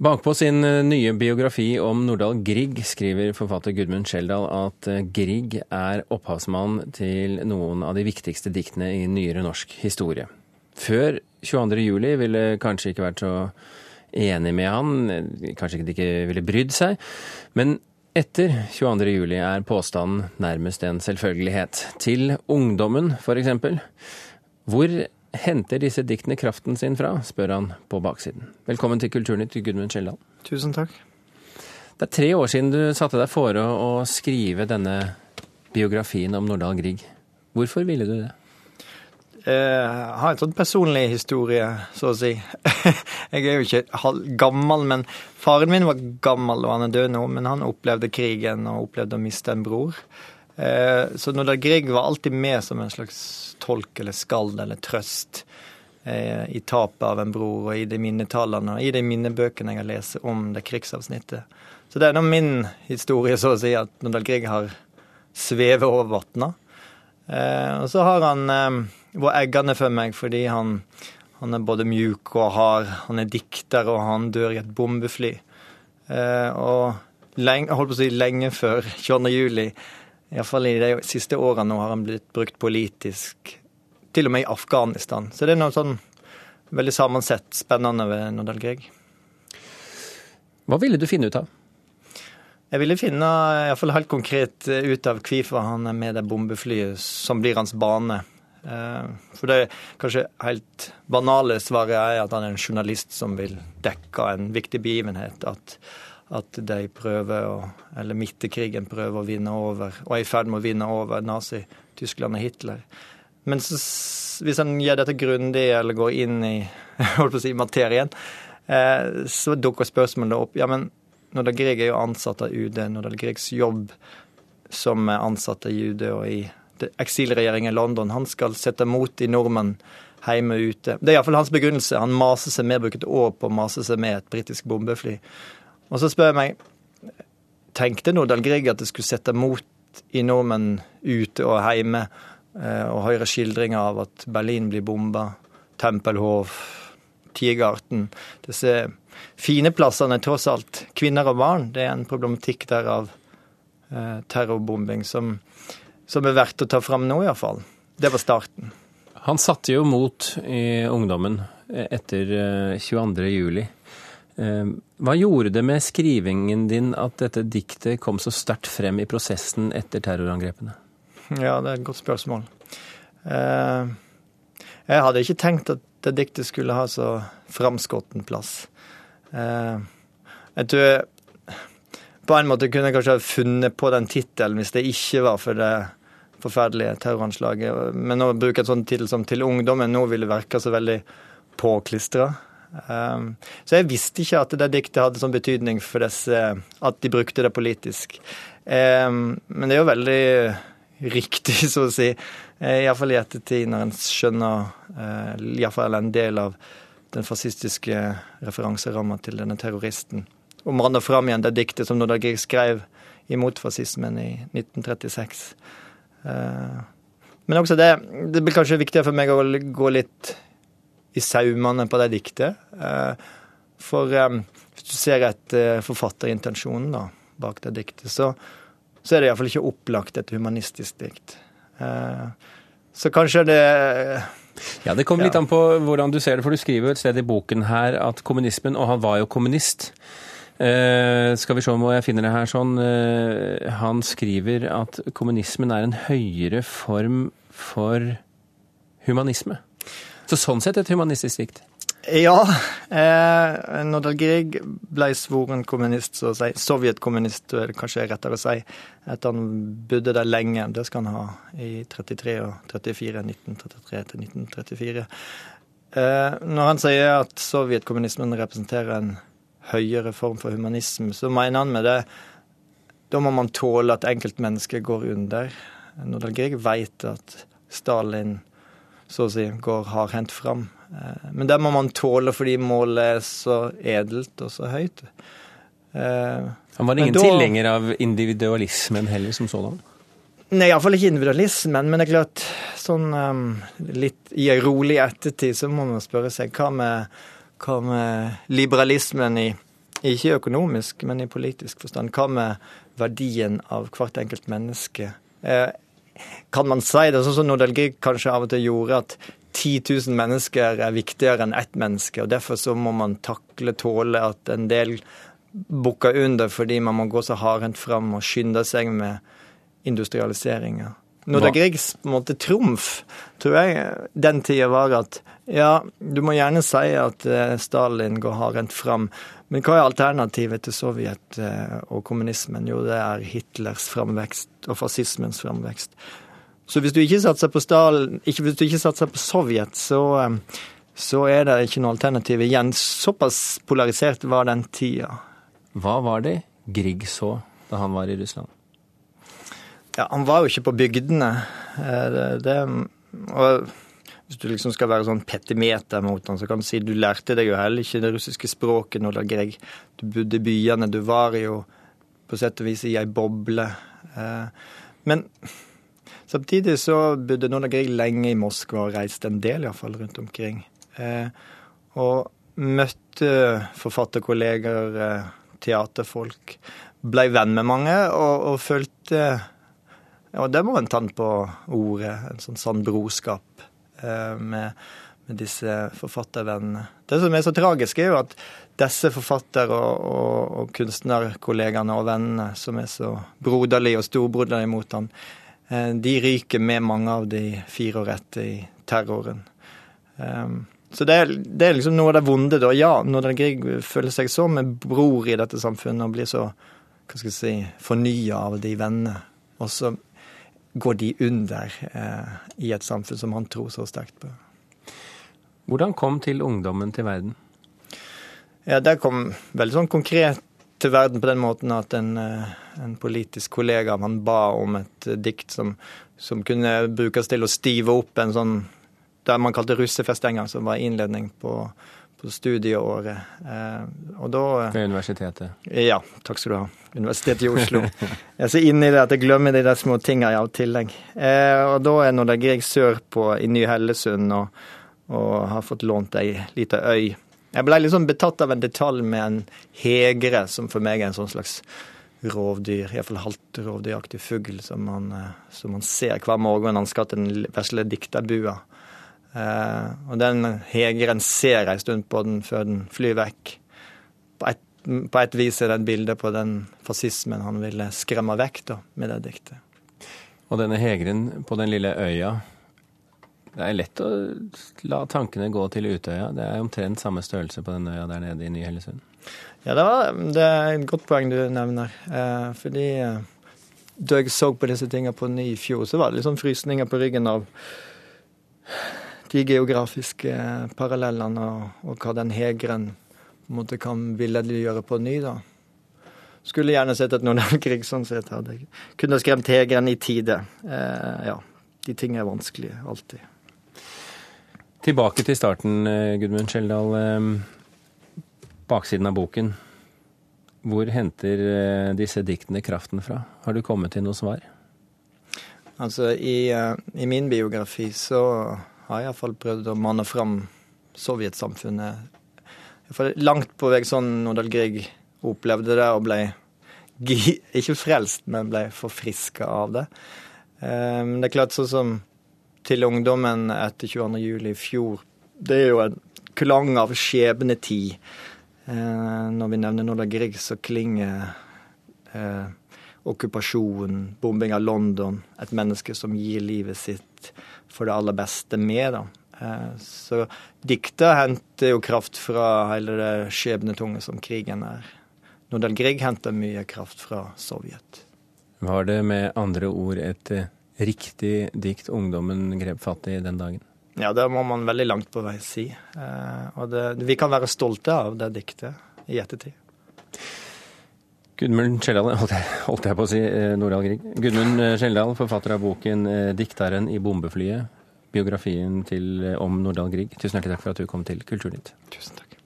Bakpå sin eh, nye biografi om Nordahl Grieg skriver forfatter Gudmund Skjeldal at eh, Grieg er opphavsmann til noen av de viktigste diktene i nyere norsk historie. Før 22. juli ville kanskje ikke vært så enig med han, eh, kanskje de ikke ville brydd seg. Men etter 22. juli er påstanden nærmest en selvfølgelighet. Til ungdommen, eksempel. Hvor henter disse diktene kraften sin fra, spør han på baksiden. Velkommen til Kulturnytt, Gudmund Skjeldal. Tusen takk. Det er tre år siden du satte deg fore å skrive denne biografien om Nordahl Grieg. Hvorfor ville du det? Jeg eh, har en sånn personlig historie, så å si. Jeg er jo ikke gammel, men faren min var gammel, og han er død nå. Men han opplevde krigen og opplevde å miste en bror. Eh, så Nordahl Grieg var alltid med som en slags tolk eller skald eller trøst eh, i tapet av en bror og i de minnetallene og i de minnebøkene jeg har lest om det krigsavsnittet. Så det er nå min historie, så å si, at Nordahl Grieg har svevet over vatna. Eh, og så har han vært eggende for meg fordi han, han, er både mjuk og hard. Han er dikter, og han dør i et bombefly. Og lenge, holdt på å si lenge før 22. juli Iallfall i de siste årene nå har han blitt brukt politisk, til og med i Afghanistan. Så det er noe sånn veldig sammensett spennende ved Nordahl-Grieg. Hva ville du finne ut av? Jeg ville finne iallfall helt konkret ut av hvorfor han er med det bombeflyet som blir hans bane. Eh, for det kanskje helt banale svaret er at han er en journalist som vil dekke en viktig begivenhet. At at de prøver å Eller midt i krigen prøver å vinne over, og er i ferd med å vinne over Nazi-Tyskland og Hitler. Men så, hvis en gjør dette grundig, eller går inn i holdt på å si, materien, eh, så dukker spørsmålet opp. Ja, men Nordahl Grieg er jo ansatt av UD. Nordahl Griegs jobb som ansatt av UD og i eksilregjeringen i London, han skal sette mot i nordmenn hjemme og ute. Det er iallfall hans begrunnelse. Han maser seg med, bruker et år på å mase seg med et britisk bombefly. Og så spør jeg meg Tenkte Nordahl Grieg at det skulle sette mot i nordmenn ute og hjemme, eh, og høre skildringer av at Berlin blir bomba, Tempelhof, Tiergarten Disse fine plassene, tross alt. Kvinner og barn, det er en problematikk der av eh, terrorbombing som, som er verdt å ta fram nå, iallfall. Det var starten. Han satte jo mot i ungdommen etter 22. Eh, juli. Eh, hva gjorde det med skrivingen din at dette diktet kom så sterkt frem i prosessen etter terrorangrepene? Ja, det er et godt spørsmål. Eh, jeg hadde ikke tenkt at det diktet skulle ha så framskåtten plass. Eh, jeg tror på en måte kunne jeg kanskje ha funnet på den tittelen hvis det ikke var for det forferdelige terroranslaget. Men å bruke et sånt tittel som 'Til ungdommen' nå ville virka så veldig påklistra. Um, så jeg visste ikke at det diktet hadde sånn betydning for disse, at de brukte det politisk. Um, men det er jo veldig riktig, så å si, eh, iallfall i ettertid, når en skjønner uh, iallfall en del av den fascistiske referanseramma til denne terroristen. Og maner fram igjen det diktet som Nordahl Grieg skrev imot fascismen i 1936. Uh, men også det, det blir kanskje viktigere for meg å gå litt i saumene på det diktet. Eh, for eh, hvis du ser etter eh, forfatterintensjonen da, bak det diktet, så, så er det iallfall ikke opplagt et humanistisk dikt. Så kanskje det ja, Det kommer litt an på hvordan du ser det, for du skriver jo et sted i boken her at kommunismen, og han var jo kommunist eh, Skal vi se om jeg finner det her sånn eh, Han skriver at kommunismen er en høyere form for humanisme. Så sånn sett et humanistisk dikt? Ja. Eh, Nordahl Grieg ble svoren kommunist, så å si. Sovjetkommunist, er det kanskje rettere å si. Etter han bodde der lenge. Det skal han ha i 33 og 34. 1933 til 1934. Eh, når han sier at sovjetkommunismen representerer en høyere form for humanisme, så mener han med det da må man tåle at enkeltmennesker går under. Nordahl Grieg veit at Stalin så å si, går hardhendt fram. Eh, men det må man tåle fordi målet er så edelt og så høyt. Eh, Han var ingen da, tilhenger av individualismen heller, som sådan? Nei, iallfall ikke individualismen, men det er klart, sånn um, litt i en rolig ettertid så må man spørre seg hva med, hva med liberalismen i Ikke økonomisk, men i politisk forstand. Hva med verdien av hvert enkelt menneske? Kan man si det sånn som Nordal kanskje av og til gjorde, at 10 000 mennesker er viktigere enn ett menneske, og derfor så må man takle, tåle at en del bukker under fordi man må gå så hardhendt fram og skynde seg med industrialiseringa. Nordal Griegs på en måte trumf, tror jeg, den tida var at ja, du må gjerne si at eh, Stalin går hardhendt fram, men hva er alternativet til Sovjet eh, og kommunismen? Jo, det er Hitlers framvekst og fascismens framvekst. Så hvis du ikke satser på Stalin, ikke, hvis du ikke satser på Sovjet, så, eh, så er det ikke noe alternativ igjen. Såpass polarisert var den tida. Hva var det Grieg så da han var i Russland? Ja, Han var jo ikke på bygdene. Det, det, og hvis du liksom skal være sånn petimeter mot han, så kan du si du lærte deg jo heller ikke det russiske språket når du var. Du bodde i byene. Du var jo på sett og vis i ei boble. Eh, men samtidig så bodde Nola Grieg lenge i Moskva og reiste en del iallfall rundt omkring. Eh, og møtte forfatterkolleger, eh, teaterfolk. Ble venn med mange og, og følte Og det må en ta på ordet, en sånn sann brorskap Eh, med, med disse forfattervennene. Det som er så tragisk, er jo at disse forfatter- og, og, og kunstnerkollegene og vennene, som er så broderlige og storbroderlige mot han, eh, de ryker med mange av de fire år etter i terroren. Um, så det er, det er, liksom noe av det vonde, da. Ja, Nordahl Grieg føler seg som en bror i dette samfunnet og blir så hva skal jeg si, fornya av de vennene. Og så går de under eh, i et samfunn som han tror så sterkt på. Hvordan kom til ungdommen til verden? Ja, Det kom veldig sånn konkret til verden på den måten at en, eh, en politisk kollega han ba om et eh, dikt som, som, kunne brukes til å stive opp en sånn det man kalte russefest en gang, som var innledning på, på studieåret. Eh, og da Ved universitetet? Ja, takk skal du ha. Universitetet i Oslo. Jeg er så inne i det at jeg glemmer de der små tinga i tillegg. Eh, og da er nå ligger jeg sørpå i Ny-Hellesund og, og, har fått lånt ei lita øy. Jeg ble liksom betatt av en detalj med en hegre, som for meg er en sånn slags rovdyr, iallfall halvt rovdyraktig fugl, som man, eh, som man ser hver morgen når han skal til den vesle dikterbua. Eh, og den hegeren ser ei stund på den før den flyr vekk. På et, på et vis er det et bilde på den fascismen han ville skremme vekk da, med det diktet. Og denne hegeren på den lille øya Det er lett å la tankene gå til Utøya. Det er omtrent samme størrelse på den øya der nede i Ny-Hellesund. Ja, det, var, det, er et godt poeng du nevner. Eh, fordi eh, da jeg så på disse tingene på ny i fjor, så var det liksom frysninger på ryggen av de geografiske parallellene og, og hva den hegeren på en måte kan billedliggjøre på ny. da. Skulle gjerne sett at Nordal Grieg sånn sett hadde kunne skremt hegeren i tide. Eh, ja, de tingene er vanskelige, alltid. Tilbake til starten, eh, Gudmund Skjeldal. Eh, baksiden av boken. Hvor henter eh, disse diktene kraften fra? Har du kommet til noe svar? Altså, i, i min biografi så har iallfall prøvd å manne fram sovjetsamfunnet. Langt på vei sånn Nordahl Grieg opplevde det og ble ikke frelst, men ble forfriska av det. Eh, men det er klart, sånn som til ungdommen etter 22. juli i fjor, det er jo en klang av skjebnetid. Eh, når vi nevner Nordahl Grieg, så klinger eh, okkupasjon, bombing av London, et menneske som gir livet sitt for det aller beste med. da. Eh, så diktet henter jo kraft fra hele det skjebnetunge som krigen er. Nordahl Grieg henter mye kraft fra Sovjet. Var det med andre ord et eh, riktig dikt ungdommen grep fatt i den dagen? Ja, det må man veldig langt på vei si. Eh, og det, vi kan være stolte av det diktet i ettertid. Gudmund Skjeldal, holdt jeg, på å si eh, Nordahl Grieg. Gudmund eh, Skjeldal, forfatter av boken eh, 'Dikteren i bombeflyet', biografien til, om Nordahl Grieg. Tusen hjertelig takk for at du kom til Kulturnytt. Tusen takk.